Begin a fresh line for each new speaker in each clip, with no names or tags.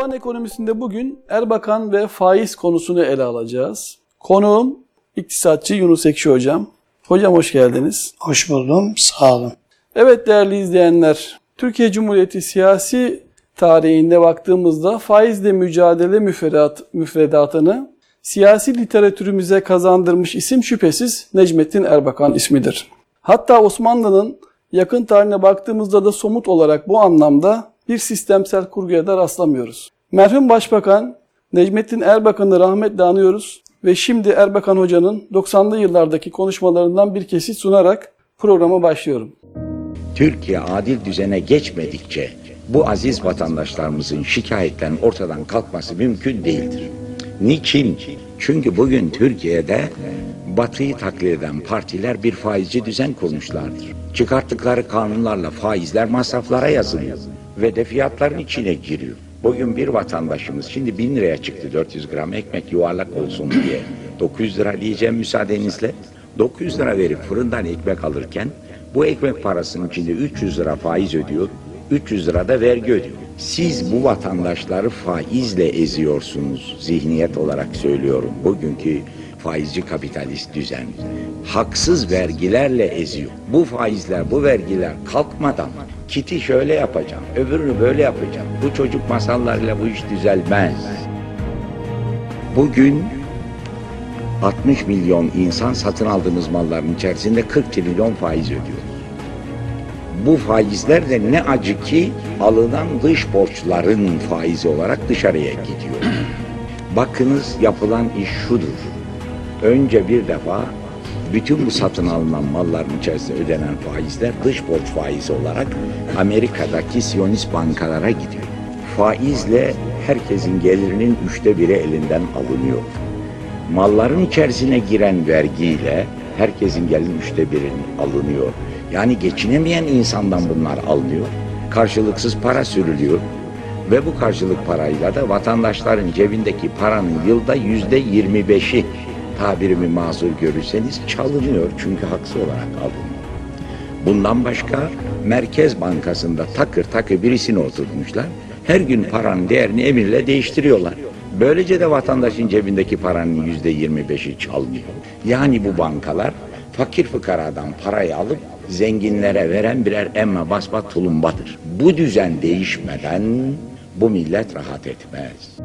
Taban ekonomisinde bugün Erbakan ve faiz konusunu ele alacağız. Konuğum iktisatçı Yunus Ekşi Hocam. Hocam hoş geldiniz.
Hoş buldum, sağ olun.
Evet değerli izleyenler, Türkiye Cumhuriyeti siyasi tarihinde baktığımızda faizle mücadele müfredat, müfredatını siyasi literatürümüze kazandırmış isim şüphesiz Necmettin Erbakan ismidir. Hatta Osmanlı'nın yakın tarihine baktığımızda da somut olarak bu anlamda bir sistemsel kurguya da rastlamıyoruz. Merhum Başbakan Necmettin Erbakan'ı rahmetle anıyoruz ve şimdi Erbakan Hoca'nın 90'lı yıllardaki konuşmalarından bir kesit sunarak programa başlıyorum.
Türkiye adil düzene geçmedikçe bu aziz vatandaşlarımızın şikayetten ortadan kalkması mümkün değildir. Niçin? Çünkü bugün Türkiye'de batıyı taklit eden partiler bir faizci düzen kurmuşlardır. Çıkarttıkları kanunlarla faizler masraflara yazılıyor ve de fiyatların içine giriyor. Bugün bir vatandaşımız şimdi bin liraya çıktı 400 gram ekmek yuvarlak olsun diye. 900 lira diyeceğim müsaadenizle. 900 lira verip fırından ekmek alırken bu ekmek parasının içinde 300 lira faiz ödüyor, 300 lira da vergi ödüyor. Siz bu vatandaşları faizle eziyorsunuz zihniyet olarak söylüyorum. Bugünkü faizci kapitalist düzen haksız vergilerle eziyor. Bu faizler, bu vergiler kalkmadan kiti şöyle yapacağım, öbürünü böyle yapacağım. Bu çocuk masallarıyla bu iş düzelmez. Bugün 60 milyon insan satın aldığımız malların içerisinde 40 trilyon faiz ödüyor. Bu faizler de ne acı ki alınan dış borçların faizi olarak dışarıya gidiyor. Bakınız yapılan iş şudur. Önce bir defa bütün bu satın alınan malların içerisinde ödenen faizler dış borç faizi olarak Amerika'daki Siyonist bankalara gidiyor. Faizle herkesin gelirinin üçte biri elinden alınıyor. Malların içerisine giren vergiyle herkesin gelin üçte birinin alınıyor. Yani geçinemeyen insandan bunlar alınıyor. Karşılıksız para sürülüyor. Ve bu karşılık parayla da vatandaşların cebindeki paranın yılda yüzde yirmi beşi tabirimi mazur görürseniz çalınıyor. Çünkü haksız olarak alınıyor. Bundan başka Merkez Bankası'nda takır takır birisini oturtmuşlar. Her gün paranın değerini emirle değiştiriyorlar. Böylece de vatandaşın cebindeki paranın yüzde yirmi beşi çalınıyor. Yani bu bankalar fakir fıkaradan parayı alıp zenginlere veren birer emme basma tulumbadır. Bu düzen değişmeden bu millet rahat etmez.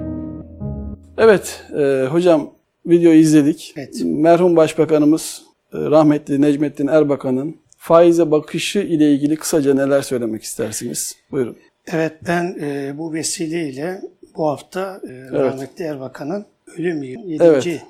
Evet e, hocam videoyu izledik.
Evet.
Merhum Başbakanımız e, rahmetli Necmettin Erbakan'ın faize bakışı ile ilgili kısaca neler söylemek istersiniz? Buyurun.
Evet ben e, bu vesileyle bu hafta e, rahmetli Erbakan'ın ölüm yılı, 7.
Evet.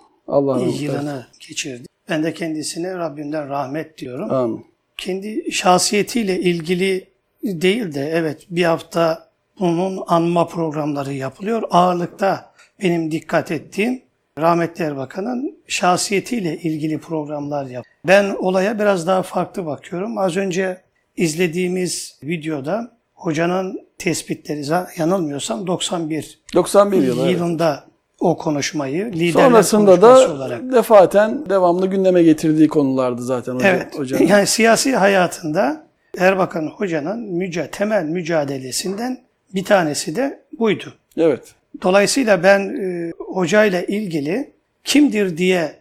Yılını geçirdi. Ben de kendisine Rabbimden rahmet diyorum.
Amin.
Kendi şahsiyetiyle ilgili değil de evet bir hafta bunun anma programları yapılıyor. Ağırlıkta benim dikkat ettiğim rahmetli Erbakan'ın şahsiyetiyle ilgili programlar yap. Ben olaya biraz daha farklı bakıyorum. Az önce izlediğimiz videoda hocanın tespitleri yanılmıyorsam 91
91 yılı. evet.
yılında o konuşmayı liderler
Sonrasında da
olarak.
defaten devamlı gündeme getirdiği konulardı zaten hocam.
Evet.
hocam.
Yani siyasi hayatında Erbakan Hoca'nın müca temel mücadelesinden bir tanesi de buydu.
Evet.
Dolayısıyla ben e, hocayla ilgili kimdir diye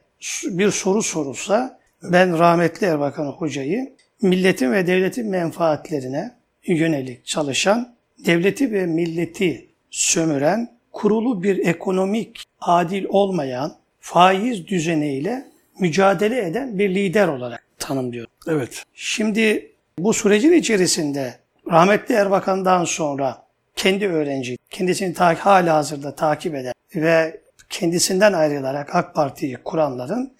bir soru sorulsa ben rahmetli Erbakan Hoca'yı milletin ve devletin menfaatlerine yönelik çalışan, devleti ve milleti sömüren, kurulu bir ekonomik adil olmayan faiz düzeniyle mücadele eden bir lider olarak tanımlıyorum.
Evet.
Şimdi bu sürecin içerisinde rahmetli Erbakan'dan sonra kendi öğrenci, kendisini ta- hala hazırda takip eden ve kendisinden ayrılarak AK Parti'yi kuranların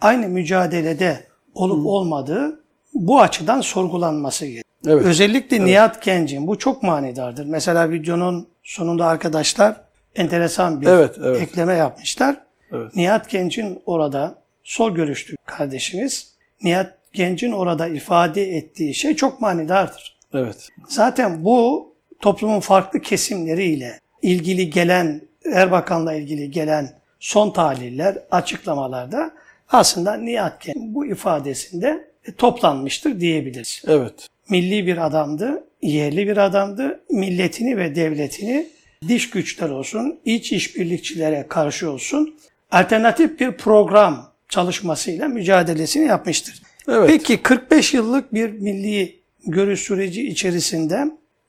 aynı mücadelede olup olmadığı bu açıdan sorgulanması gerekiyor.
Evet.
Özellikle Nihat Genc'in bu çok manidardır. Mesela videonun sonunda arkadaşlar enteresan bir
Evet, evet.
ekleme yapmışlar.
Evet.
Nihat Genc'in orada sol görüşlü kardeşimiz Nihat Genc'in orada ifade ettiği şey çok manidardır.
Evet.
Zaten bu toplumun farklı kesimleriyle ilgili gelen Erbakan'la ilgili gelen son tahliller, açıklamalarda aslında Nihat bu ifadesinde toplanmıştır diyebiliriz.
Evet.
Milli bir adamdı, yerli bir adamdı, milletini ve devletini dış güçler olsun, iç işbirlikçilere karşı olsun alternatif bir program çalışmasıyla mücadelesini yapmıştır.
Evet.
Peki 45 yıllık bir milli görüş süreci içerisinde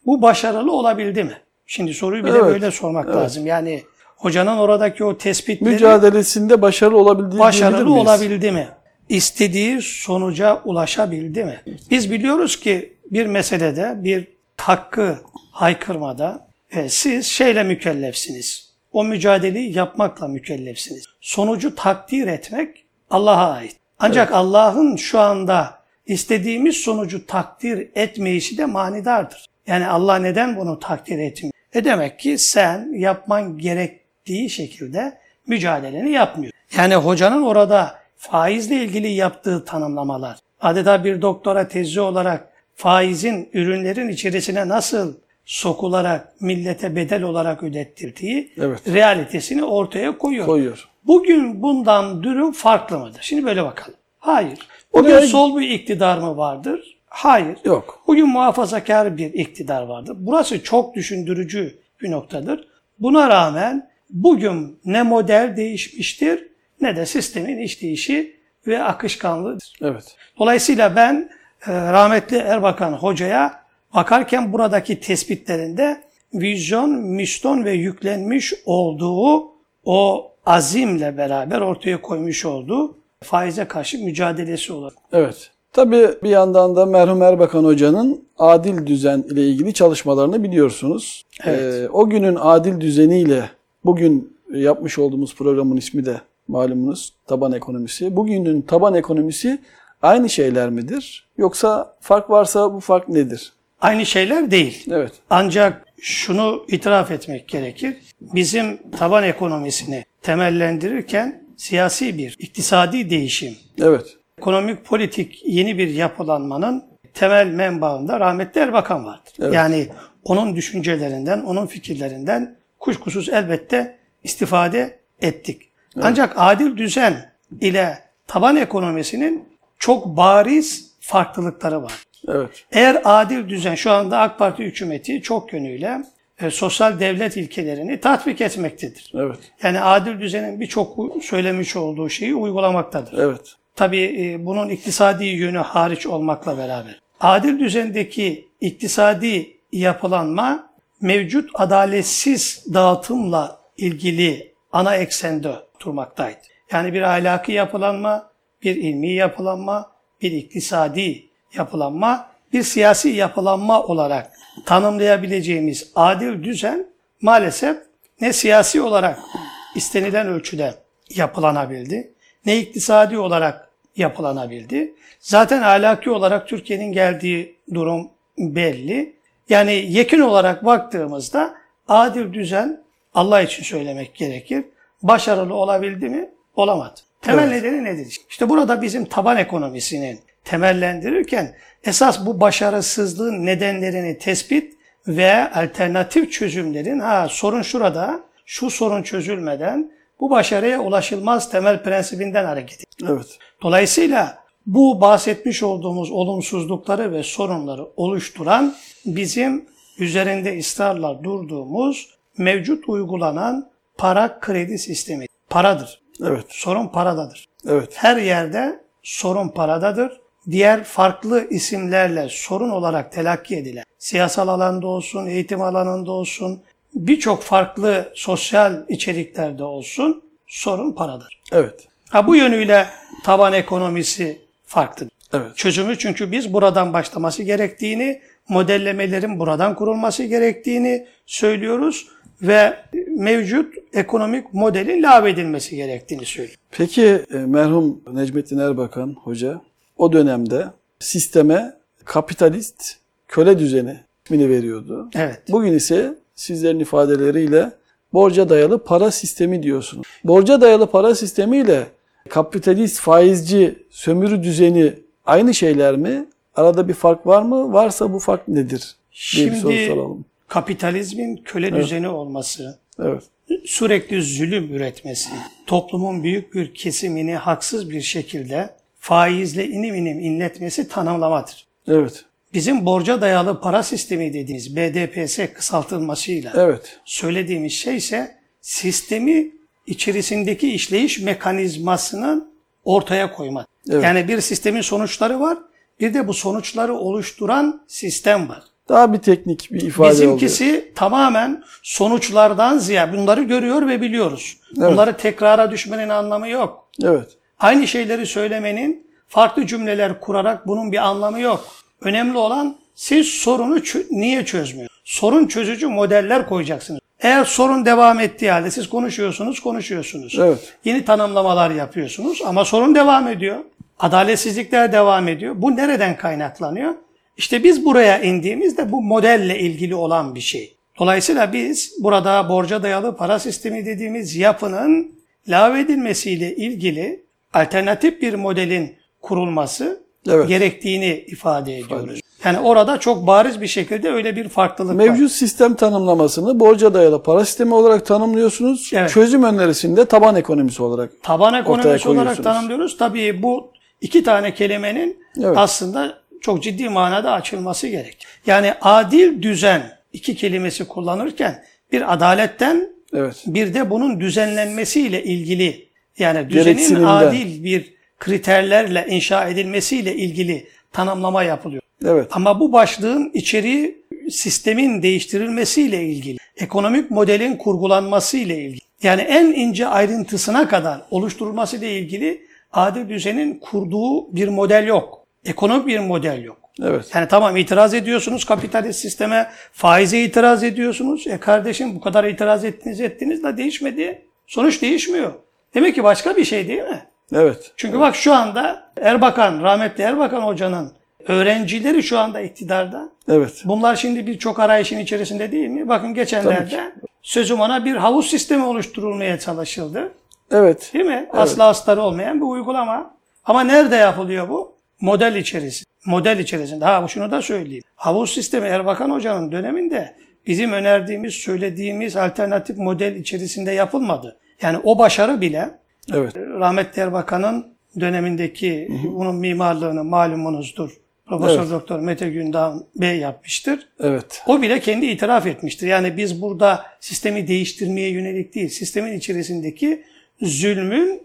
bu başarılı olabildi mi? Şimdi soruyu bir de
Evet,
böyle sormak
evet.
lazım. Yani hocanın oradaki o tespitleri
Mücadelesinde başarılı olabildiği diyebilir
başarılı olabildi mi? İstediği sonuca ulaşabildi mi? Biz biliyoruz ki bir meselede, bir hakkı haykırmada e, siz şeyle mükellefsiniz. O mücadeleyi yapmakla mükellefsiniz. Sonucu takdir etmek Allah'a ait. Ancak Allah'ın şu anda istediğimiz sonucu takdir etmeyişi de manidardır. Yani Allah neden bunu takdir etmiyor? E demek ki sen yapman gerektiği şekilde mücadeleni yapmıyor. Yani hocanın orada faizle ilgili yaptığı tanımlamalar, adeta bir doktora tezi olarak faizin ürünlerin içerisine nasıl sokularak millete bedel olarak ödettirdiği
Evet.
realitesini ortaya koyuyor.
koyuyor.
Bugün bundan durum farklı mıdır? Şimdi böyle bakalım. Hayır. Bugün
Oraya-
sol bir iktidar mı vardır? Hayır.
Yok.
Bugün muhafazakar bir iktidar vardır. Burası çok düşündürücü bir noktadır. Buna rağmen bugün ne model değişmiştir ne de sistemin işleyişi ve akışkanlığıdır.
Evet.
Dolayısıyla ben e, rahmetli Erbakan Hoca'ya bakarken buradaki tespitlerinde vizyon, misyon ve yüklenmiş olduğu o azimle beraber ortaya koymuş olduğu faize karşı mücadelesi olur.
Evet. Tabii bir yandan da merhum Erbakan Hoca'nın adil düzen ile ilgili çalışmalarını biliyorsunuz.
Evet.
Ee, o günün adil düzeniyle bugün yapmış olduğumuz programın ismi de malumunuz taban ekonomisi. Bugünün taban ekonomisi aynı şeyler midir? Yoksa fark varsa bu fark nedir?
Aynı şeyler değil.
Evet.
Ancak şunu itiraf etmek gerekir. Bizim taban ekonomisini temellendirirken siyasi bir iktisadi değişim,
Evet.
Ekonomik politik yeni bir yapılanmanın temel menbaında rahmetli Erbakan vardır.
Evet.
Yani onun düşüncelerinden, onun fikirlerinden kuşkusuz elbette istifade ettik. Ancak adil düzen ile taban ekonomisinin çok bariz farklılıkları var.
Evet.
Eğer adil düzen şu anda AK Parti hükümeti çok yönüyle e, sosyal devlet ilkelerini tatbik etmektedir.
Evet.
Yani adil düzenin birçok söylemiş olduğu şeyi uygulamaktadır.
Evet.
Tabii e, bunun iktisadi yönü hariç olmakla beraber. Adil düzendeki iktisadi yapılanma mevcut adaletsiz dağıtımla ilgili ana eksende oturmaktaydı. Yani bir ahlaki yapılanma, bir ilmi yapılanma, bir iktisadi yapılanma, bir siyasi yapılanma olarak tanımlayabileceğimiz adil düzen maalesef ne siyasi olarak istenilen ölçüde yapılanabildi, ne iktisadi olarak yapılanabildi. Zaten ahlaki olarak Türkiye'nin geldiği durum belli. Yani yekin olarak baktığımızda adil düzen Allah için söylemek gerekir. Başarılı olabildi mi? Olamadı. Temel
Evet.
nedeni nedir? İşte burada bizim taban ekonomisinin temellendirirken esas bu başarısızlığın nedenlerini tespit ve alternatif çözümlerin ha sorun şurada, şu sorun çözülmeden bu başarıya ulaşılmaz temel prensibinden hareket ediyor.
Evet.
Dolayısıyla bu bahsetmiş olduğumuz olumsuzlukları ve sorunları oluşturan bizim üzerinde ısrarla durduğumuz mevcut uygulanan para kredi sistemi. Paradır.
Evet.
Sorun paradadır.
Evet.
Her yerde sorun paradadır. Diğer farklı isimlerle sorun olarak telakki edilen, siyasal alanda olsun, eğitim alanında olsun, birçok farklı sosyal içeriklerde olsun sorun paradır.
Evet.
Ha bu yönüyle taban ekonomisi farklı.
Evet.
Çözümü çünkü biz buradan başlaması gerektiğini, modellemelerin buradan kurulması gerektiğini söylüyoruz ve mevcut ekonomik modelin lağvedilmesi gerektiğini söylüyoruz.
Peki e, merhum Necmettin Erbakan hoca o dönemde sisteme kapitalist köle düzeni ismini veriyordu.
Evet.
Bugün ise sizlerin ifadeleriyle borca dayalı para sistemi diyorsunuz. Borca dayalı para sistemiyle kapitalist faizci sömürü düzeni aynı şeyler mi? Arada bir fark var mı? Varsa bu fark nedir? bir soru
Şimdi
soralım.
kapitalizmin köle düzeni olması,
Evet.
sürekli zulüm üretmesi, toplumun büyük bir kesimini haksız bir şekilde faizle inim inim inletmesi tanımlamadır.
Evet.
Bizim borca dayalı para sistemi dediğimiz BDPS kısaltılmasıyla
Evet.
söylediğimiz şey ise sistemi içerisindeki işleyiş mekanizmasının ortaya koymak.
Evet.
Yani bir sistemin sonuçları var, bir de bu sonuçları oluşturan sistem var.
Daha bir teknik bir ifade oluyor.
Bizimkisi tamamen sonuçlardan ziyade bunları görüyor ve biliyoruz.
Evet.
Bunları tekrara düşmenin anlamı yok.
Evet.
Aynı şeyleri söylemenin farklı cümleler kurarak bunun bir anlamı yok. Önemli olan siz sorunu çö- niye çözmüyorsunuz? Sorun çözücü modeller koyacaksınız. Eğer sorun devam ettiği halde siz konuşuyorsunuz, konuşuyorsunuz.
Evet.
Yeni tanımlamalar yapıyorsunuz ama sorun devam ediyor. Adaletsizlikler devam ediyor. Bu nereden kaynaklanıyor? İşte biz buraya indiğimizde bu modelle ilgili olan bir şey. Dolayısıyla biz burada borca dayalı para sistemi dediğimiz yapının lağvedilmesiyle ilgili alternatif bir modelin kurulması
Evet.
gerektiğini ifade ediyoruz. Yani orada çok bariz bir şekilde öyle bir farklılık var.
Mevcut sistem tanımlamasını borca dayalı para sistemi olarak tanımlıyorsunuz.
Evet.
Çözüm önerisini de taban ekonomisi olarak.
Taban ekonomisi olarak tanımlıyoruz. Tabii bu iki tane kelimenin
Evet.
aslında çok ciddi manada açılması gerek. Yani adil düzen iki kelimesi kullanırken bir adaletten
Evet.
bir de bunun düzenlenmesiyle ilgili yani düzenin adil bir kriterlerle inşa edilmesiyle ilgili tanımlama yapılıyor.
Evet.
Ama bu başlığın içeriği sistemin değiştirilmesiyle ilgili, ekonomik modelin kurgulanmasıyla ilgili. Yani en ince ayrıntısına kadar oluşturulmasıyla ilgili adil düzenin kurduğu bir model yok. Ekonomik bir model yok.
Evet.
Yani tamam itiraz ediyorsunuz kapitalist sisteme, faize itiraz ediyorsunuz. E kardeşim bu kadar itiraz ettiniz ettiniz de değişmedi. Sonuç değişmiyor. Demek ki başka bir şey değil mi?
Evet.
Çünkü bak şu anda Erbakan, rahmetli Erbakan hocanın öğrencileri şu anda iktidarda.
Evet.
Bunlar şimdi birçok arayışın içerisinde değil mi? Bakın geçenlerde sözüm ona bir havuz sistemi oluşturulmaya çalışıldı.
Evet.
Değil mi? Asla astarı olmayan bir uygulama. Ama nerede yapılıyor bu? Model içerisinde. Model içerisinde. Ha şunu da söyleyeyim. Havuz sistemi Erbakan Hoca'nın döneminde bizim önerdiğimiz, söylediğimiz alternatif model içerisinde yapılmadı. Yani o başarı bile
Evet.
rahmetli Erbakan'ın dönemindeki bunun mimarlığını malumunuzdur. Profesör
Evet.
Doktor Mete Gündoğan Bey yapmıştır.
Evet.
O bile kendi itiraf etmiştir. Yani biz burada sistemi değiştirmeye yönelik değil, sistemin içerisindeki zulmün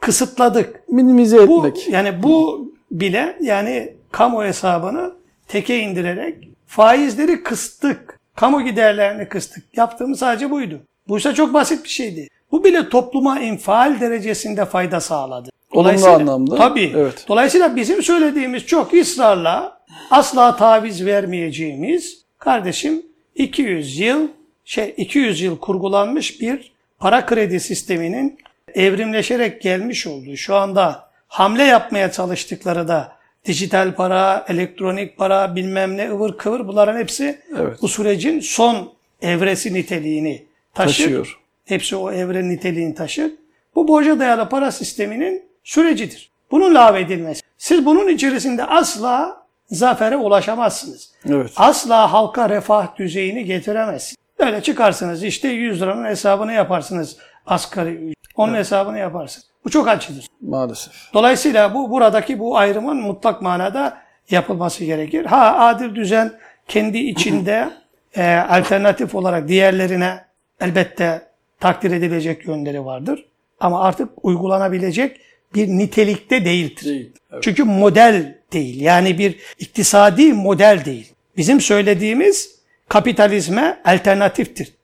kısıtladık.
Minimize
Bu
etmek.
yani bu bile yani kamu hesabını teke indirerek faizleri kıstık. Kamu giderlerini kıstık. Yaptığımız sadece buydu. Buysa çok basit bir şeydi. Bu bile topluma infial derecesinde fayda sağladı.
Olumlu anlamda.
Tabii.
Evet.
Dolayısıyla bizim söylediğimiz çok ısrarla asla taviz vermeyeceğimiz kardeşim 200 yıl şey 200 yıl kurgulanmış bir para kredi sisteminin evrimleşerek gelmiş olduğu şu anda hamle yapmaya çalıştıkları da dijital para, elektronik para, bilmem ne ıvır kıvır bunların hepsi
Evet.
bu sürecin son evresi niteliğini taşır.
Taşıyor.
Hepsi o evren niteliğini taşır. Bu borca dayalı para sisteminin sürecidir. Bunun lağvedilmesi. Siz bunun içerisinde asla zafere ulaşamazsınız.
Evet.
Asla halka refah düzeyini getiremezsiniz. Böyle çıkarsınız işte 100 liranın hesabını yaparsınız asgari. Onun hesabını yaparsınız. Bu çok acıdır.
Maalesef.
Dolayısıyla bu buradaki bu ayrımın mutlak manada yapılması gerekir. Ha adil düzen kendi içinde e, alternatif olarak diğerlerine elbette takdir edilecek yönleri vardır. Ama artık uygulanabilecek bir nitelikte değildir.
Değil. Evet.
Çünkü model değil. Yani bir iktisadi model değil. Bizim söylediğimiz kapitalizme alternatiftir.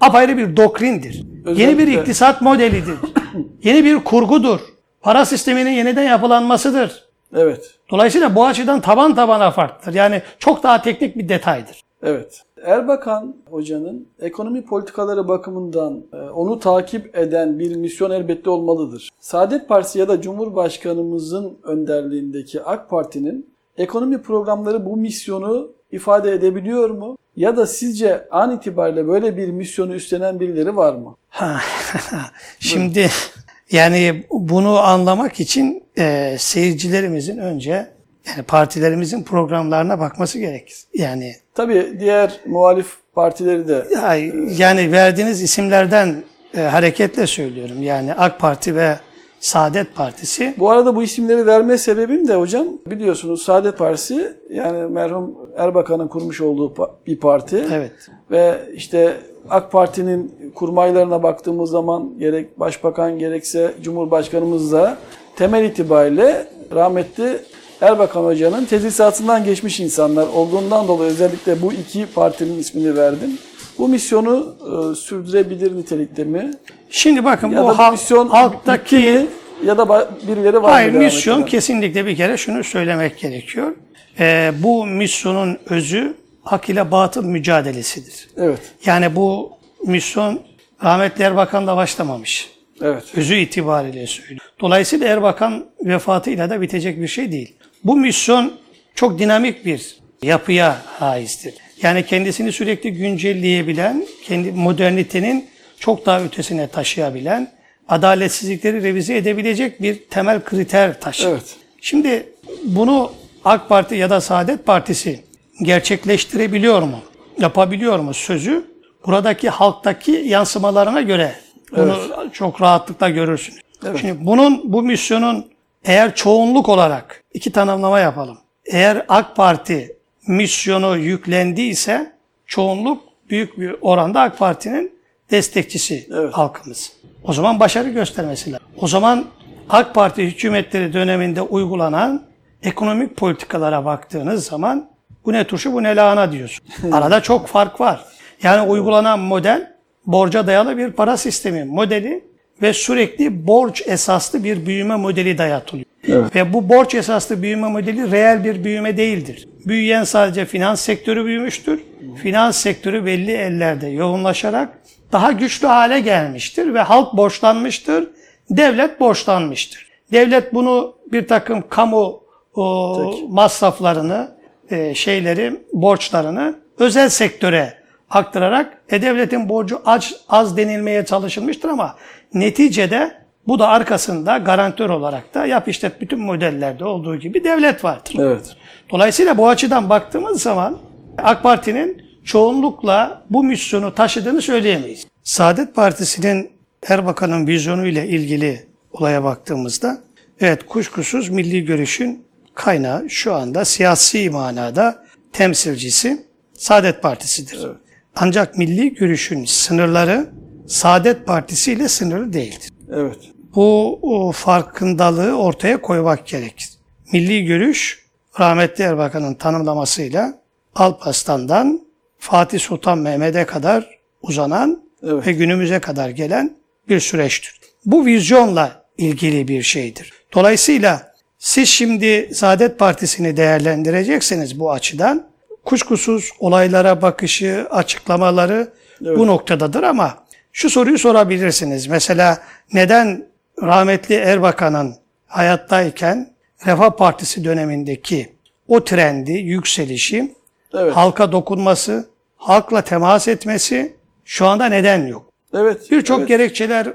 Apayrı bir doktrindir. Yeni bir
Özellikle-
iktisat modelidir. Yeni bir kurgudur. Para sisteminin yeniden yapılanmasıdır.
Evet.
Dolayısıyla bu açıdan taban tabana farklıdır. Yani çok daha teknik bir detaydır.
Evet. Erbakan hocanın ekonomi politikaları bakımından e, onu takip eden bir misyon elbette olmalıdır. Saadet Partisi ya da Cumhurbaşkanımızın önderliğindeki AK Parti'nin ekonomi programları bu misyonu ifade edebiliyor mu? Ya da sizce an itibariyle böyle bir misyonu üstlenen birileri var mı?
Şimdi yani bunu anlamak için e, seyircilerimizin önce yani partilerimizin programlarına bakması gerekir. Yani
Tabii diğer muhalif partileri de
ya- yani verdiğiniz isimlerden e, hareketle söylüyorum. Yani AK Parti ve Saadet Partisi.
Bu arada bu isimleri verme sebebim de hocam biliyorsunuz Saadet Partisi yani merhum Erbakan'ın kurmuş olduğu bir parti.
Evet.
Ve işte AK Parti'nin kurmaylarına baktığımız zaman gerek başbakan gerekse Cumhurbaşkanımız da temel itibariyle rahmetli Erbakan Hoca'nın tedrisatından geçmiş insanlar olduğundan dolayı özellikle bu iki partinin ismini verdim. Bu misyonu e, sürdürebilir nitelikte mi?
Şimdi bakın
Ya
bu
da
halk-
misyon
halktaki
bitti ya da birileri var
Hayır misyon kesinlikle bir kere şunu söylemek gerekiyor. Ee, bu misyonun özü hak ile batıl mücadelesidir.
Evet.
Yani bu misyon rahmetli Erbakan'la başlamamış.
Evet.
Özü itibariyle söylüyor. Dolayısıyla Erbakan vefatıyla da bitecek bir şey değil. Bu misyon çok dinamik bir yapıya haizdir. Yani kendisini sürekli güncelleyebilen, kendi modernitenin çok daha ötesine taşıyabilen, adaletsizlikleri revize edebilecek bir temel kriter taşır.
Evet.
Şimdi bunu AK Parti ya da Saadet Partisi gerçekleştirebiliyor mu? Yapabiliyor mu sözü? Buradaki halktaki yansımalarına göre bunu çok rahatlıkla görürsünüz. Şimdi bunun bu misyonun eğer çoğunluk olarak iki tanımlama yapalım. Eğer AK Parti misyonu yüklendiyse çoğunluk büyük bir oranda AK Parti'nin destekçisi
Evet.
halkımız. O zaman başarı göstermesi lazım. O zaman AK Parti hükümetleri döneminde uygulanan ekonomik politikalara baktığınız zaman bu ne turşu bu ne lahana diyorsun. Arada çok fark var. Yani uygulanan model borca dayalı bir para sistemi modeli ve sürekli borç esaslı bir büyüme modeli dayatılıyor. Ve bu borç esaslı büyüme modeli reel bir büyüme değildir. Büyüyen sadece finans sektörü büyümüştür. Finans sektörü belli ellerde yoğunlaşarak daha güçlü hale gelmiştir ve halk borçlanmıştır, devlet borçlanmıştır. Devlet bunu bir takım kamu o, masraflarını, e, şeyleri, borçlarını özel sektöre aktararak e, devletin borcu az, az denilmeye çalışılmıştır ama neticede bu da arkasında garantör olarak da yap işlet bütün modellerde olduğu gibi devlet vardır.
Evet.
Dolayısıyla bu açıdan baktığımız zaman AK Parti'nin çoğunlukla bu misyonu taşıdığını söyleyemeyiz. Saadet Partisi'nin Erbakan'ın vizyonu ile ilgili olaya baktığımızda evet kuşkusuz milli görüşün kaynağı şu anda siyasi manada temsilcisi Saadet Partisi'dir. Ancak milli görüşün sınırları Saadet Partisi ile sınırlı değildir.
Evet.
Bu o farkındalığı ortaya koymak gerekir. Milli görüş rahmetli Erbakan'ın tanımlamasıyla Alparslan'dan Fatih Sultan Mehmet'e kadar uzanan
Evet.
ve günümüze kadar gelen bir süreçtir. Bu vizyonla ilgili bir şeydir. Dolayısıyla siz şimdi Saadet Partisi'ni değerlendirecekseniz bu açıdan kuşkusuz olaylara bakışı, açıklamaları bu noktadadır ama şu soruyu sorabilirsiniz. Mesela neden rahmetli Erbakan'ın hayattayken Refah Partisi dönemindeki o trendi, yükselişi,
Evet.
halka dokunması, halkla temas etmesi şu anda neden yok?
Evet.
Birçok
evet.
gerekçeler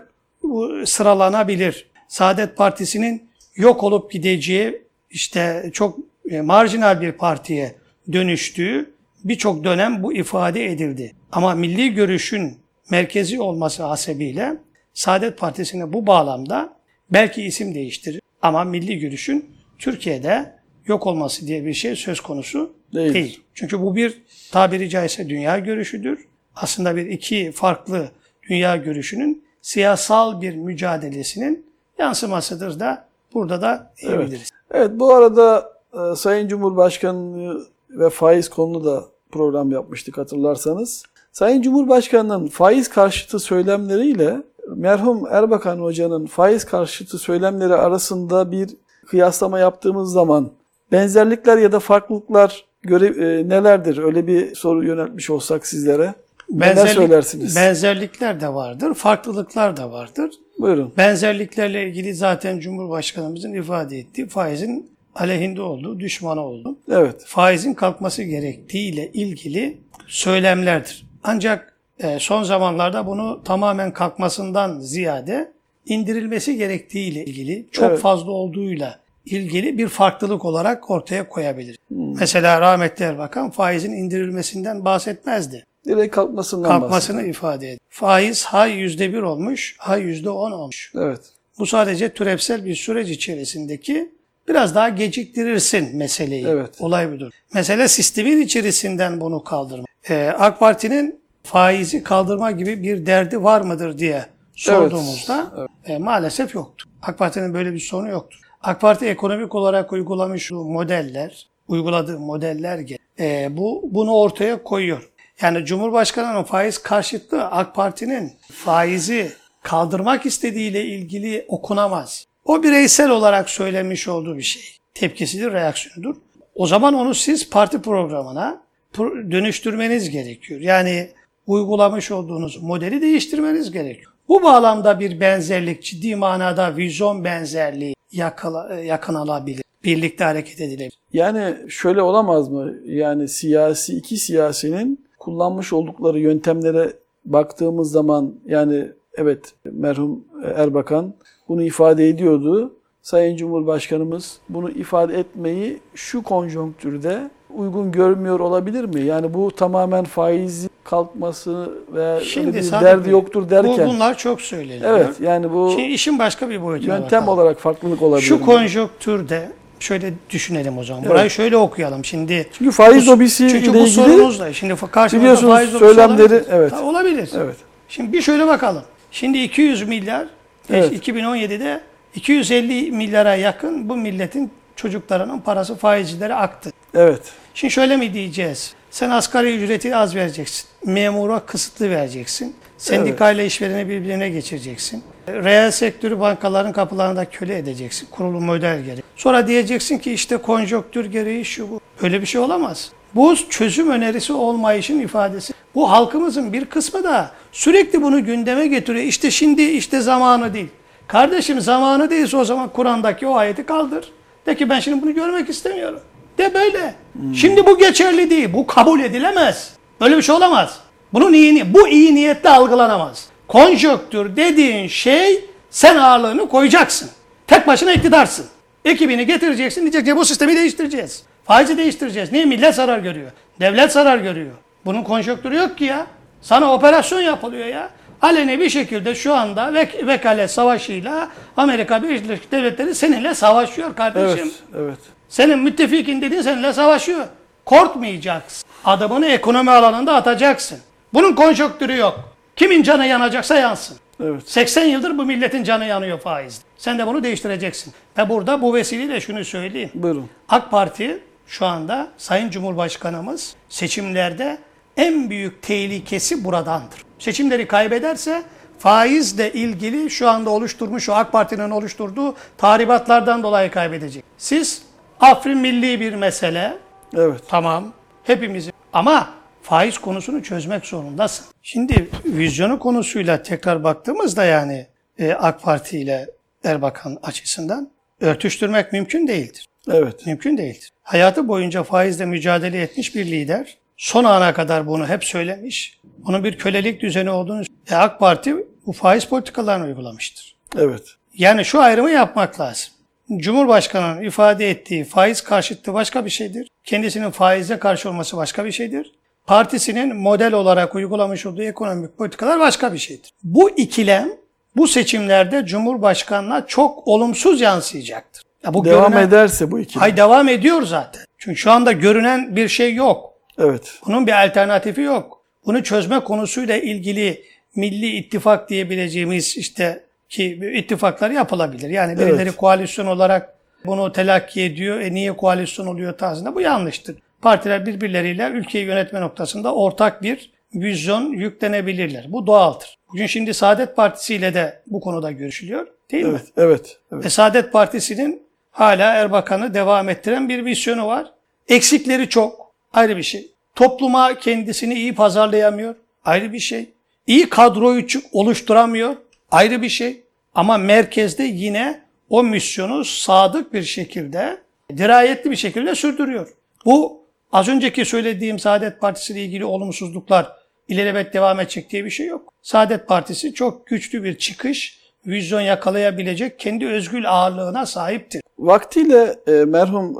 sıralanabilir. Saadet Partisi'nin yok olup gideceği işte çok e, marjinal bir partiye dönüştüğü birçok dönem bu ifade edildi. Ama milli görüşün merkezi olması hasebiyle Saadet Partisi'ne bu bağlamda belki isim değiştirir ama milli görüşün Türkiye'de yok olması diye bir şey söz konusu
Değildir.
değil. Çünkü bu bir tabiri caizse dünya görüşüdür. Aslında bir iki farklı dünya görüşünün siyasal bir mücadelesinin yansımasıdır da burada da diyebiliriz.
Evet bu arada e, Sayın Cumhurbaşkanı ve faiz konulu da program yapmıştık hatırlarsanız. Sayın Cumhurbaşkanı'nın faiz karşıtı söylemleriyle merhum Erbakan Hoca'nın faiz karşıtı söylemleri arasında bir kıyaslama yaptığımız zaman benzerlikler ya da farklılıklar göre, e, nelerdir? Öyle bir soru yöneltmiş olsak sizlere. Neler
Benzerlik-
söylersiniz?
Benzerlikler de vardır, farklılıklar da vardır.
Buyurun.
Benzerliklerle ilgili zaten Cumhurbaşkanımızın ifade ettiği faizin aleyhinde olduğu, düşmanı olduğu,
Evet.
faizin kalkması gerektiğiyle ilgili söylemlerdir. Ancak e, son zamanlarda bunu tamamen kalkmasından ziyade indirilmesi gerektiğiyle ilgili çok
Evet.
fazla olduğuyla ilgili bir farklılık olarak ortaya koyabilir. Mesela rahmetli Erbakan faizin indirilmesinden bahsetmezdi.
Direkt kalkmasından
Kalkmasını ifade ediyor. Faiz hay yüzde bir olmuş, hay yüzde on olmuş.
Evet.
Bu sadece türevsel bir süreç içerisindeki biraz daha geciktirirsin meseleyi.
Evet.
Olay budur. Mesele sistemin içerisinden bunu kaldırma. Ee, AK Parti'nin faizi kaldırma gibi bir derdi var mıdır diye sorduğumuzda e, maalesef yoktur. AK Parti'nin böyle bir sorunu yoktur. AK Parti ekonomik olarak uygulamış modeller, uyguladığı modeller e, bu bunu ortaya koyuyor. Yani Cumhurbaşkanı'nın faiz karşıtlığı AK Parti'nin faizi kaldırmak istediğiyle ilgili okunamaz. O bireysel olarak söylemiş olduğu bir şey. Tepkisidir, reaksiyonudur. O zaman onu siz parti programına pro- dönüştürmeniz gerekiyor. Yani uygulamış olduğunuz modeli değiştirmeniz gerekiyor. Bu bağlamda bir benzerlik, ciddi manada vizyon benzerliği yakala, yakın alabilir. Birlikte hareket edilebilir.
Yani şöyle olamaz mı? Yani siyasi iki siyasinin kullanmış oldukları yöntemlere baktığımız zaman yani evet merhum Erbakan bunu ifade ediyordu. Sayın Cumhurbaşkanımız bunu ifade etmeyi şu konjonktürde uygun görmüyor olabilir mi? Yani bu tamamen faiz kalkması veya öyle bir derdi yoktur derken.
Bu, bunlar çok söyleniyor.
evet yani bu
Şimdi işin başka bir boyutuna
yöntem
bakalım.
olarak farklılık olabilir.
Şu konjonktürde şöyle düşünelim o zaman.
Evet.
Burayı şöyle okuyalım. Şimdi
Çünkü faiz
bu-
lobisi
çünkü
ile
bu
ilgili
sorunuz da şimdi karşımızda faiz lobisi
söylemleri-
olabilir.
evet.
Ha, olabilir.
evet.
Şimdi bir şöyle bakalım. Şimdi 200 milyar
Evet.
2017'de 250 milyara yakın bu milletin çocuklarının parası faizcilere aktı.
Evet.
Şimdi şöyle mi diyeceğiz? Sen asgari ücreti az vereceksin. Memura kısıtlı vereceksin. Sendikayla işvereni birbirine geçireceksin. Reel sektörü bankaların kapılarında köle edeceksin. Kurulu model gereği. Sonra diyeceksin ki işte konjonktür gereği şu bu. Öyle bir şey olamaz. Bu çözüm önerisi olmayışın ifadesi. Bu halkımızın bir kısmı da sürekli bunu gündeme getiriyor. İşte şimdi işte zamanı değil. Kardeşim zamanı değilse o zaman Kur'an'daki o ayeti kaldır. De ki ben şimdi bunu görmek istemiyorum. De böyle. Şimdi bu geçerli değil. Bu kabul edilemez. Böyle bir şey olamaz. Bunun iyi, bu iyi niyetle algılanamaz. Konjöktür dediğin şey sen ağırlığını koyacaksın. Tek başına iktidarsın. Ekibini getireceksin diyecek ki bu sistemi değiştireceğiz. Faizi değiştireceğiz. Niye? Millet zarar görüyor. Devlet zarar görüyor. Bunun konjonktürü yok ki ya. Sana operasyon yapılıyor ya. Aleni bir şekilde şu anda vek- vekalet savaşıyla Amerika Birleşik Devletleri seninle savaşıyor kardeşim.
Evet. Evet.
Senin müttefikin dediğin seninle savaşıyor. Korkmayacaksın. Adımını ekonomi alanında atacaksın. Bunun konjonktürü yok. Kimin canı yanacaksa yansın.
Evet.
80 yıldır bu milletin canı yanıyor faiz. Sen de bunu değiştireceksin. Ve burada bu vesileyle şunu söyleyeyim.
Buyurun.
AK Parti şu anda Sayın Cumhurbaşkanımız seçimlerde en büyük tehlikesi buradandır. Seçimleri kaybederse faizle ilgili şu anda oluşturmuş o AK Parti'nin oluşturduğu tahribatlardan dolayı kaybedecek. Siz Afrin milli bir mesele,
Evet.
Tamam. Hepimizin. Ama faiz konusunu çözmek zorundasın. Şimdi vizyonu konusuyla tekrar baktığımızda yani e, AK Parti ile Erbakan açısından örtüştürmek mümkün değildir.
Evet.
Mümkün değildir. Hayatı boyunca faizle mücadele etmiş bir lider son ana kadar bunu hep söylemiş. Bunun bir kölelik düzeni olduğunu e, AK Parti bu faiz politikalarını uygulamıştır.
Evet.
Yani şu ayrımı yapmak lazım. Cumhurbaşkanının ifade ettiği faiz karşıtlığı başka bir şeydir. Kendisinin faize karşı olması başka bir şeydir. Partisinin model olarak uygulamış olduğu ekonomik politikalar başka bir şeydir. Bu ikilem bu seçimlerde Cumhurbaşkanına çok olumsuz yansıyacaktır. Ya bu
Devam
görünen-
ederse bu ikili.
Hay devam ediyor zaten. Çünkü şu anda görünen bir şey yok.
Evet.
Bunun bir alternatifi yok. Bunu çözme konusuyla ilgili milli ittifak diyebileceğimiz işte ki ittifaklar yapılabilir. Yani birileri
Evet.
koalisyon olarak bunu telakki ediyor. E niye koalisyon oluyor tarzında bu yanlıştır. Partiler birbirleriyle ülkeyi yönetme noktasında ortak bir vizyon yüklenebilirler. Bu doğaldır. Bugün şimdi Saadet Partisi ile de bu konuda görüşülüyor. Değil mi?
Evet. Evet. Evet.
Ve Saadet Partisi'nin hala Erbakan'ı devam ettiren bir misyonu var. Eksikleri çok. Ayrı bir şey. Topluma kendisini iyi pazarlayamıyor. Ayrı bir şey. İyi kadroyu oluşturamıyor. Ayrı bir şey. Ama merkezde yine o misyonu sadık bir şekilde, dirayetli bir şekilde sürdürüyor. Bu az önceki söylediğim Saadet Partisi ile ilgili olumsuzluklar ilelebet devam edecek diye bir şey yok. Saadet Partisi çok güçlü bir çıkış, vizyon yakalayabilecek kendi özgül ağırlığına sahiptir.
Vaktiyle e, merhum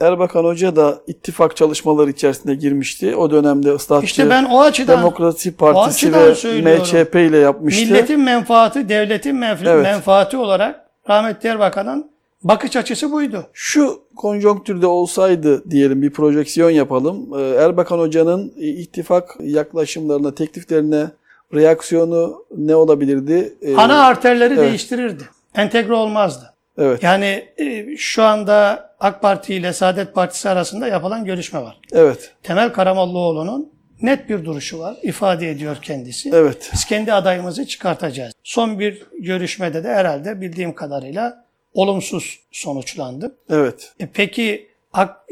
Erbakan Hoca da ittifak çalışmaları içerisinde girmişti. O dönemde ıslahatçı
İşte ben o açıdan
Demokrasi Partisi
açıdan
ve. MÇP ile yapmıştı.
milletin menfaati, devletin menf-
Evet.
menfaati olarak rahmetli Erbakan'ın bakış açısı buydu.
Şu konjonktürde olsaydı diyelim bir projeksiyon yapalım. Ee, Erbakan Hoca'nın ittifak yaklaşımlarına, tekliflerine reaksiyonu ne olabilirdi? Ee,
Ana arterleri
evet.
değiştirirdi. Entegre olmazdı.
Evet,
Yani e, şu anda AK Parti ile Saadet Partisi arasında yapılan görüşme var.
evet,
Temel Karamollaoğlu'nun net bir duruşu var. ifade ediyor kendisi.
evet,
Biz kendi adayımızı çıkartacağız. Son bir görüşmede de herhalde bildiğim kadarıyla olumsuz sonuçlandı.
evet,
E peki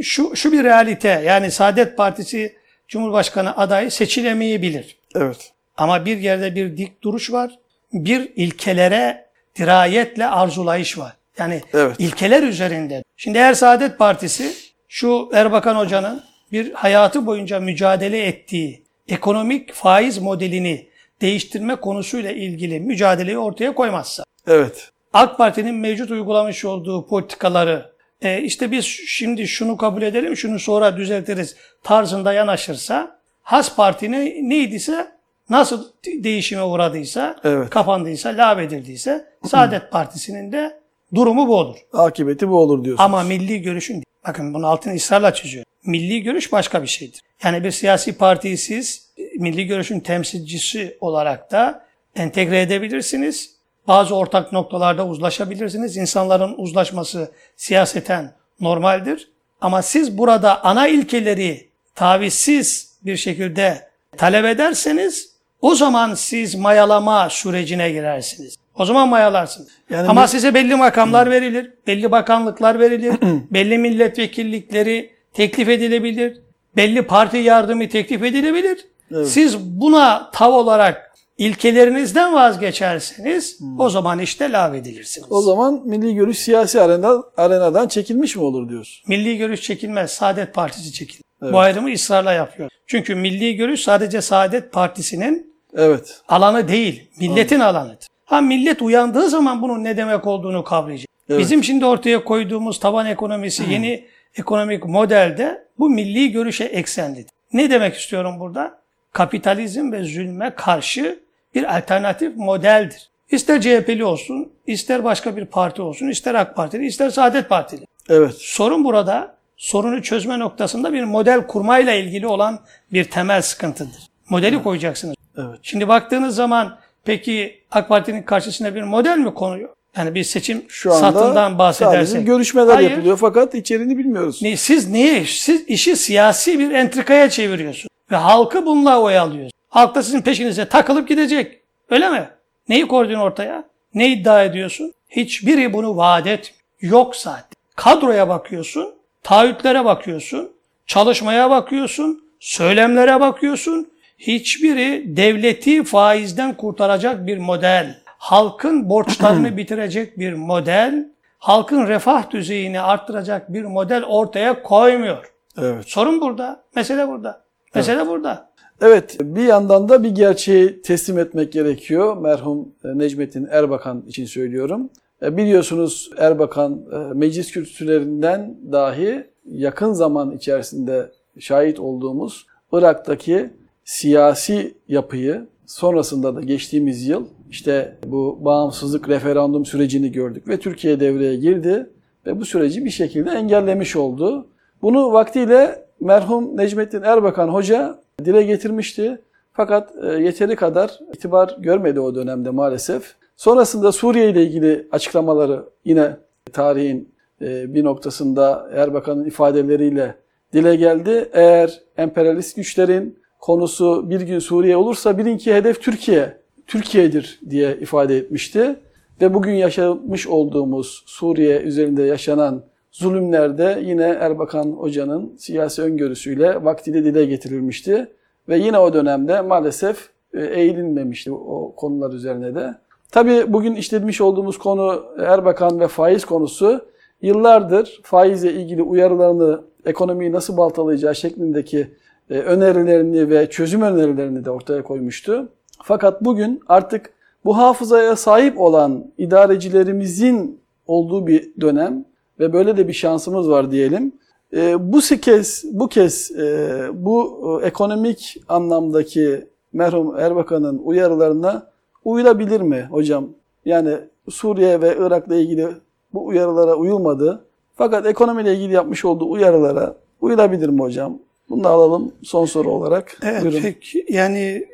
şu, şu bir realite yani Saadet Partisi Cumhurbaşkanı adayı seçilemeyebilir.
evet,
Ama bir yerde bir dik duruş var. Bir ilkelere dirayetle arzulayış var. Yani
Evet.
ilkeler üzerinde. Şimdi eğer Saadet Partisi şu Erbakan Hoca'nın bir hayatı boyunca mücadele ettiği ekonomik faiz modelini değiştirme konusuyla ilgili mücadeleyi ortaya koymazsa,
evet,
AK Parti'nin mevcut uygulamış olduğu politikaları e, işte biz şimdi şunu kabul edelim, şunu sonra düzeltiriz tarzında yanaşırsa Has Parti ne, neydiyse nasıl değişime uğradıysa,
Evet.
kapandıysa, lağvedildiyse Saadet Partisi'nin de durumu bu olur.
akıbeti bu olur diyorsunuz.
Ama milli görüşün. Bakın bunun altını ısrarla çiziyor. Milli görüş başka bir şeydir. Yani bir siyasi partiyi siz e, milli görüşün temsilcisi olarak da entegre edebilirsiniz. Bazı ortak noktalarda uzlaşabilirsiniz. İnsanların uzlaşması siyaseten normaldir. Ama siz burada ana ilkeleri tavizsiz bir şekilde talep ederseniz o zaman siz mayalama sürecine girersiniz. O zaman mayalarsınız.
Yani
Ama
bir-
size belli makamlar verilir, belli bakanlıklar verilir, belli milletvekillikleri teklif edilebilir, belli parti yardımı teklif edilebilir. Siz buna tav olarak ilkelerinizden vazgeçerseniz o zaman işte lağvedilirsiniz.
O zaman milli görüş siyasi arena, arenadan çekilmiş mi olur diyorsun?
Milli görüş çekilmez, Saadet Partisi çekilir. Bu ayrımı ısrarla yapıyor. Çünkü milli görüş sadece Saadet Partisi'nin
Evet,
alanı değil, milletin alanıdır. Ha millet uyandığı zaman bunun ne demek olduğunu kavrayacak.
Evet.
Bizim şimdi ortaya koyduğumuz taban ekonomisi, yeni ekonomik modelde bu milli görüşe eksenlidir. Ne demek istiyorum burada? Kapitalizm ve zulme karşı bir alternatif modeldir. İster CHP'li olsun, ister başka bir parti olsun, ister AK Partili, ister Saadet Partili.
evet,
Sorun burada sorunu çözme noktasında bir model kurmayla ilgili olan bir temel sıkıntıdır. Modeli koyacaksınız.
evet.
Şimdi baktığınız zaman peki AK Parti'nin karşısına bir model mi konuyor? Yani bir seçim
Şu anda
satından bahsedersek.
sadece görüşmeler
Hayır.
yapılıyor fakat içeriğini bilmiyoruz.
Ne- Siz niye? Siz işi siyasi bir entrikaya çeviriyorsunuz. Ve halkı bununla oyalıyorsunuz. Halk da sizin peşinize takılıp gidecek. Öyle mi? Neyi koydun ortaya? Ne iddia ediyorsun? Hiçbiri bunu vaat etmiyor. Yok zaten. Kadroya bakıyorsun, taahhütlere bakıyorsun, çalışmaya bakıyorsun, söylemlere bakıyorsun. Hiçbiri devleti faizden kurtaracak bir model, halkın borçlarını bitirecek bir model, halkın refah düzeyini arttıracak bir model ortaya koymuyor.
Evet.
Sorun burada, mesele burada. Mesele burada.
Evet, bir yandan da bir gerçeği teslim etmek gerekiyor. Merhum e, Necmettin Erbakan için söylüyorum. E, Biliyorsunuz Erbakan e, meclis kürsülerinden dahi yakın zaman içerisinde şahit olduğumuz Irak'taki siyasi yapıyı sonrasında da geçtiğimiz yıl işte bu bağımsızlık referandum sürecini gördük ve Türkiye devreye girdi ve bu süreci bir şekilde engellemiş oldu. Bunu vaktiyle merhum Necmettin Erbakan Hoca dile getirmişti. Fakat e, yeteri kadar itibar görmedi o dönemde maalesef. Sonrasında Suriye ile ilgili açıklamaları yine tarihin e, bir noktasında Erbakan'ın ifadeleriyle dile geldi. Eğer emperyalist güçlerin konusu bir gün Suriye olursa bilin ki hedef Türkiye, Türkiye'dir diye ifade etmişti. Ve bugün yaşamış olduğumuz Suriye üzerinde yaşanan zulümlerde yine Erbakan Hoca'nın siyasi öngörüsüyle vaktiyle dile getirilmişti. Ve yine o dönemde maalesef e, eğilinmemişti o konular üzerine de. Tabii bugün işlemiş olduğumuz konu Erbakan ve faiz konusu yıllardır faizle ilgili uyarılarını, ekonomiyi nasıl baltalayacağı şeklindeki önerilerini ve çözüm önerilerini de ortaya koymuştu. Fakat bugün artık bu hafızaya sahip olan idarecilerimizin olduğu bir dönem ve böyle de bir şansımız var diyelim. E, bu kez bu kez e, bu e, ekonomik anlamdaki merhum Erbakan'ın uyarılarına uyulabilir mi hocam? Yani Suriye ve Irak'la ilgili bu uyarılara uyulmadı. Fakat ekonomiyle ilgili yapmış olduğu uyarılara uyulabilir mi hocam? Bunu da alalım son soru olarak.
Evet,
Buyurun.
pek yani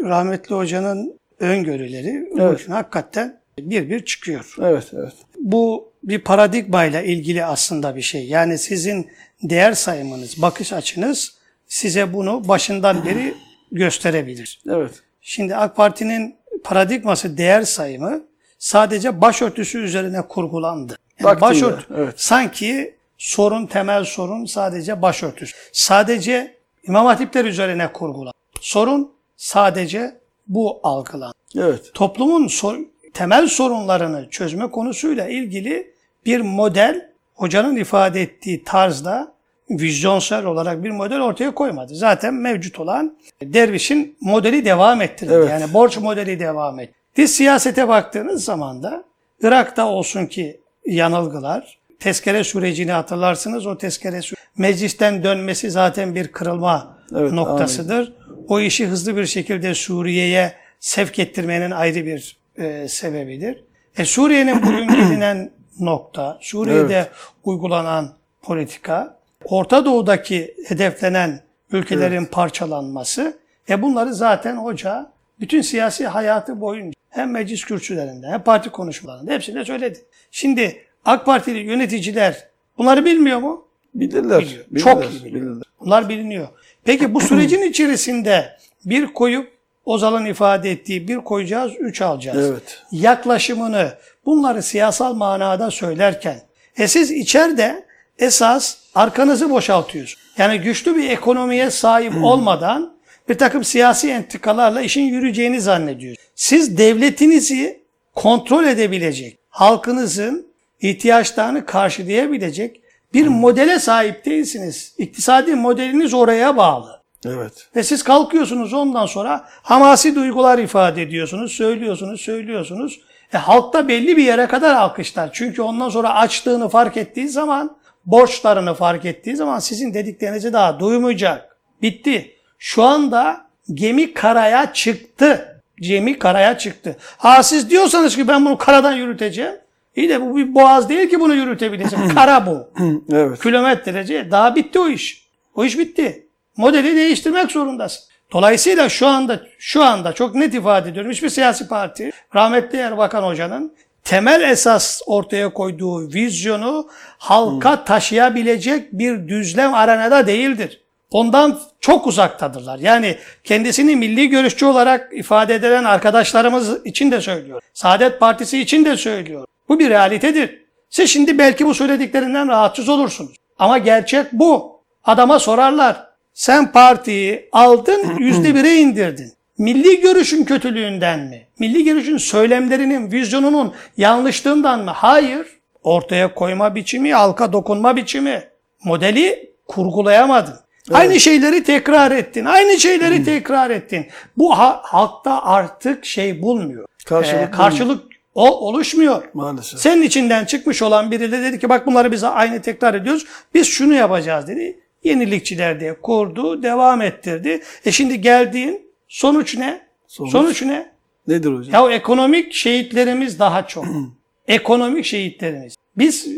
rahmetli hocanın öngörüleri
Evet.
hakikaten bir bir çıkıyor.
Evet, evet.
Bu bir paradigmayla ilgili aslında bir şey. Yani sizin değer sayımınız, bakış açınız size bunu başından beri gösterebilir.
Evet.
Şimdi AK Parti'nin paradigması değer sayımı sadece başörtüsü üzerine kurgulandı. Yani başört
evet.
sanki sorun temel sorun sadece başörtüsü. Sadece İmam Hatipler üzerine kurgulandı. Sorun sadece bu algılandı
Evet.
toplumun sor- temel sorunlarını çözme konusuyla ilgili bir model hocanın ifade ettiği tarzda vizyonsel olarak bir model ortaya koymadı. Zaten mevcut olan dervişin modeli devam ettirdi.
Evet.
Yani borç modeli devam etti. Siyasete baktığınız zaman da Irak'ta olsun ki yanılgılar, tezkere sürecini hatırlarsınız. O tezkere meclisten dönmesi zaten bir kırılma
Evet,
noktasıdır. O işi hızlı bir şekilde Suriye'ye sevk ettirmenin ayrı bir e, sebebidir. E, Suriye'nin bugün gelinen nokta, Suriye'de uygulanan politika, Orta Doğu'daki hedeflenen ülkelerin parçalanması, e bunları zaten hoca bütün siyasi hayatı boyunca hem meclis kürsülerinde hem parti konuşmalarında hepsinde söyledi. Şimdi AK Partili yöneticiler bunları bilmiyor mu?
Bilirler.
Biliyor.
bilirler,
Çok iyi biliyor.
bilirler.
Bunlar biliniyor. Peki bu sürecin içerisinde bir koyup Ozal'ın ifade ettiği bir koyacağız, üç alacağız.
Evet.
Yaklaşımını bunları siyasal manada söylerken e siz içeride esas arkanızı boşaltıyorsunuz. Yani güçlü bir ekonomiye sahip olmadan bir takım siyasi entrikalarla işin yürüyeceğini zannediyorsunuz. Siz devletinizi kontrol edebilecek, halkınızın ihtiyaçlarını karşılayabilecek bir modele sahip değilsiniz. İktisadi modeliniz oraya bağlı.
Evet.
Ve siz kalkıyorsunuz ondan sonra hamasi duygular ifade ediyorsunuz, söylüyorsunuz, söylüyorsunuz. E halk da belli bir yere kadar alkışlar. Çünkü ondan sonra açlığını fark ettiği zaman, borçlarını fark ettiği zaman sizin dediklerinizi daha duymayacak. Bitti. Şu anda gemi karaya çıktı. Gemi karaya çıktı. Ha siz diyorsanız ki ben bunu karadan yürüteceğim. İyi de bu bir boğaz değil ki bunu yürütebilirsin. Kara bu
Evet.
kilometrelerce daha bitti o iş. O iş bitti. Modeli değiştirmek zorundasın. Dolayısıyla şu anda şu anda çok net ifade ediyorum. Hiçbir siyasi parti rahmetli Erbakan Hoca'nın temel esas ortaya koyduğu vizyonu halka taşıyabilecek bir düzlem arenada değildir. Ondan çok uzaktadırlar. Yani kendisini milli görüşçü olarak ifade edilen arkadaşlarımız için de söylüyor. Saadet Partisi için de söylüyor. Bu bir realitedir. Siz şimdi belki bu söylediklerinden rahatsız olursunuz. Ama gerçek bu. Adama sorarlar. Sen partiyi aldın yüzde bire indirdin. Milli görüşün kötülüğünden mi? Milli görüşün söylemlerinin, vizyonunun yanlışlığından mı? Hayır. Ortaya koyma biçimi, halka dokunma biçimi. Modeli kurgulayamadın. Aynı şeyleri tekrar ettin. Aynı şeyleri tekrar ettin. Bu ha- halkta artık şey bulmuyor.
Karşılık
Ee, karşılık o, oluşmuyor.
Maalesef.
Senin içinden çıkmış olan biri de dedi ki bak bunları bize aynı tekrar ediyoruz. Biz şunu yapacağız dedi. Yenilikçiler diye kurdu, devam ettirdi. E şimdi geldiğin sonuç ne?
Sonuç?
Sonuç, ne?
Nedir hocam?
Ya ekonomik şehitlerimiz daha çok. ekonomik şehitlerimiz. Biz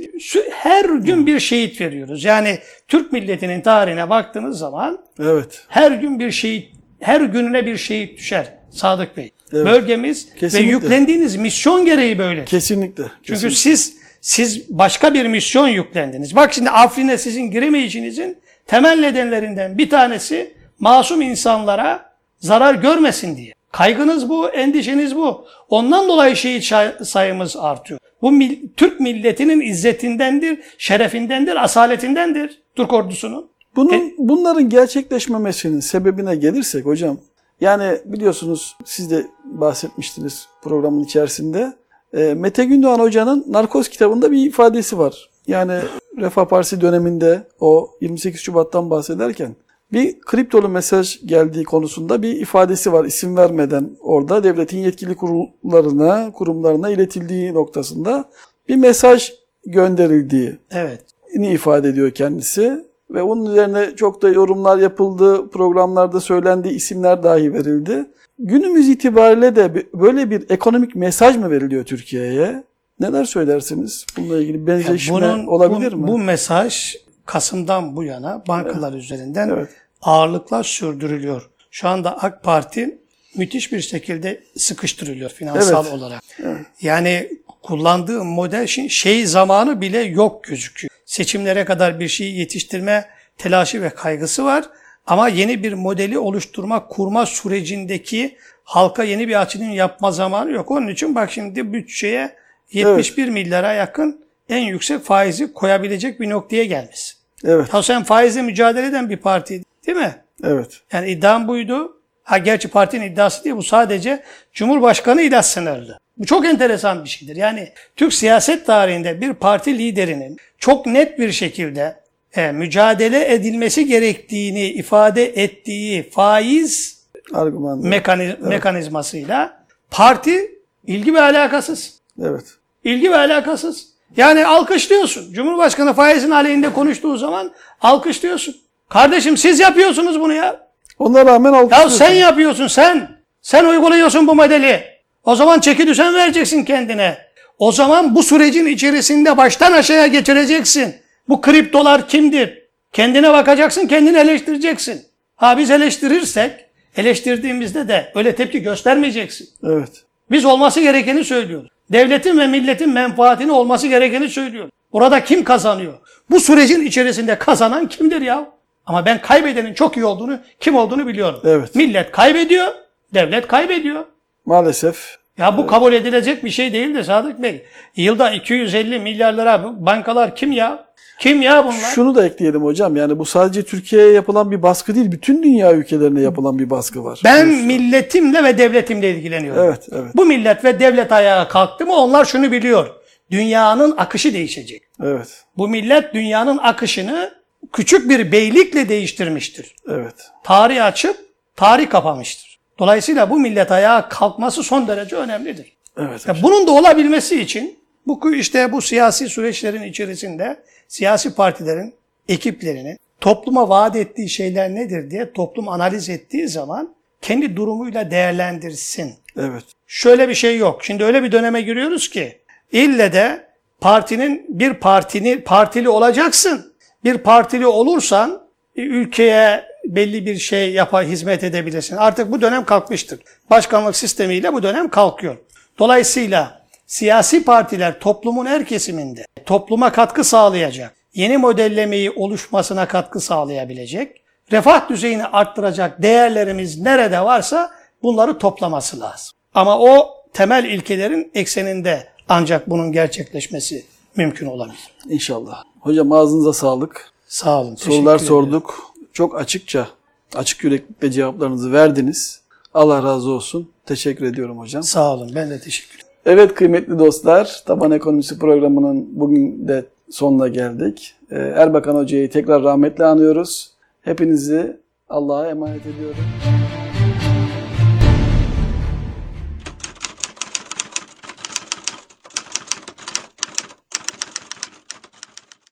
her gün bir şehit veriyoruz. Yani Türk milletinin tarihine baktığınız zaman
Evet.
her gün bir şehit, her gününe bir şehit düşer Sadık Bey.
Evet.
Bölgemiz
Kesinlikle.
ve yüklendiğiniz misyon gereği böyle.
Kesinlikle.
Çünkü
kesinlikle.
siz siz başka bir misyon yüklendiniz. Bak şimdi Afrin'e sizin giremeyişinizin temel nedenlerinden bir tanesi masum insanlara zarar görmesin diye. Kaygınız bu, endişeniz bu. Ondan dolayı şehit sayımız artıyor. Bu mil- Türk milletinin izzetindendir, şerefindendir, asaletindendir Türk ordusunun.
Bunun, bunların gerçekleşmemesinin sebebine gelirsek hocam, yani biliyorsunuz siz de bahsetmiştiniz programın içerisinde. E, Mete Gündoğan Hoca'nın Narkoz kitabında bir ifadesi var. Yani Refah Partisi döneminde o 28 Şubat'tan bahsederken bir kriptolu mesaj geldiği konusunda bir ifadesi var isim vermeden orada devletin yetkili kurullarına, kurumlarına iletildiği noktasında bir mesaj gönderildiği
Evet.
ni ifade ediyor kendisi. Ve onun üzerine çok da yorumlar yapıldı, programlarda söylendiği isimler dahi verildi. Günümüz itibariyle de böyle bir ekonomik mesaj mı veriliyor Türkiye'ye? Neler söylersiniz? Bununla ilgili benzeşme olabilir
bu,
mi?
Bu mesaj Kasım'dan bu yana bankalar üzerinden
Evet.
ağırlıkla sürdürülüyor. Şu anda AK Parti müthiş bir şekilde sıkıştırılıyor finansal
Evet.
olarak. Yani kullandığı model şey zamanı bile yok gözüküyor. Seçimlere kadar bir şeyi yetiştirme telaşı ve kaygısı var. Ama yeni bir modeli oluşturma, kurma sürecindeki halka yeni bir açılım yapma zamanı yok. Onun için bak şimdi bütçeye 71 milyara yakın en yüksek faizi koyabilecek bir noktaya gelmiş.
Evet,
Ya sen faizle mücadele eden bir parti değil mi?
evet.
Yani iddiam buydu. Ha gerçi partinin iddiası değil bu sadece Cumhurbaşkanı ile sınırlı. Bu çok enteresan bir şeydir. Yani Türk siyaset tarihinde bir parti liderinin çok net bir şekilde e, mücadele edilmesi gerektiğini ifade ettiği faiz
Argüman.
mekani- mekanizmasıyla parti ilgi ve alakasız.
evet.
İlgi ve alakasız. Yani alkışlıyorsun. Cumhurbaşkanı faizin aleyhinde konuştuğu zaman alkışlıyorsun. Kardeşim siz yapıyorsunuz bunu ya.
Ona rağmen
Ya
alkışlıyorsun.
sen yapıyorsun sen. Sen uyguluyorsun bu modeli. O zaman çeki düzen vereceksin kendine. O zaman bu sürecin içerisinde baştan aşağıya getireceksin. Bu kriptolar kimdir? Kendine bakacaksın, kendini eleştireceksin. Ha biz eleştirirsek, eleştirdiğimizde de öyle tepki göstermeyeceksin.
Evet.
Biz olması gerekeni söylüyoruz. Devletin ve milletin menfaatini olması gerekeni söylüyoruz. Burada kim kazanıyor? Bu sürecin içerisinde kazanan kimdir ya? Ama ben kaybedenin çok iyi olduğunu, kim olduğunu biliyorum.
Evet.
Millet kaybediyor, devlet kaybediyor.
Maalesef.
Ya bu kabul edilecek bir şey değil de Sadık Bey. Yılda 250 milyar lira bankalar kim ya? Kim ya bunlar?
Şunu da ekleyelim hocam. Yani bu sadece Türkiye'ye yapılan bir baskı değil. Bütün dünya ülkelerine yapılan bir baskı var.
Ben milletimle ve devletimle ilgileniyorum.
Evet, evet.
Bu millet ve devlet ayağa kalktı mı onlar şunu biliyor. Dünyanın akışı değişecek.
Evet.
Bu millet dünyanın akışını küçük bir beylikle değiştirmiştir.
Evet.
Tarih açıp tarih kapamıştır. Dolayısıyla bu millet ayağa kalkması son derece önemlidir.
Evet.
Ya bunun da olabilmesi için bu işte bu siyasi süreçlerin içerisinde siyasi partilerin ekiplerinin topluma vaat ettiği şeyler nedir diye toplum analiz ettiği zaman kendi durumuyla değerlendirsin.
Evet.
Şöyle bir şey yok. Şimdi öyle bir döneme giriyoruz ki ille de partinin bir partini partili olacaksın. Bir partili olursan e, ülkeye belli bir şey yapa hizmet edebilirsin. Artık bu dönem kalkmıştır. Başkanlık sistemiyle bu dönem kalkıyor. Dolayısıyla siyasi partiler toplumun her kesiminde topluma katkı sağlayacak, yeni modellemeyi oluşmasına katkı sağlayabilecek, refah düzeyini arttıracak değerlerimiz nerede varsa bunları toplaması lazım. Ama o temel ilkelerin ekseninde ancak bunun gerçekleşmesi mümkün olabilir.
İnşallah. Hocam ağzınıza sağlık.
Sağ olun.
Sorular sorduk. Çok açıkça, açık yüreklilikle cevaplarınızı verdiniz. Allah razı olsun. Teşekkür ediyorum hocam.
Sağ olun. Ben de teşekkür ederim.
Evet kıymetli dostlar, Taban Ekonomisi programının bugün de sonuna geldik. Ee, Erbakan Hoca'yı tekrar rahmetle anıyoruz. Hepinizi Allah'a emanet ediyorum.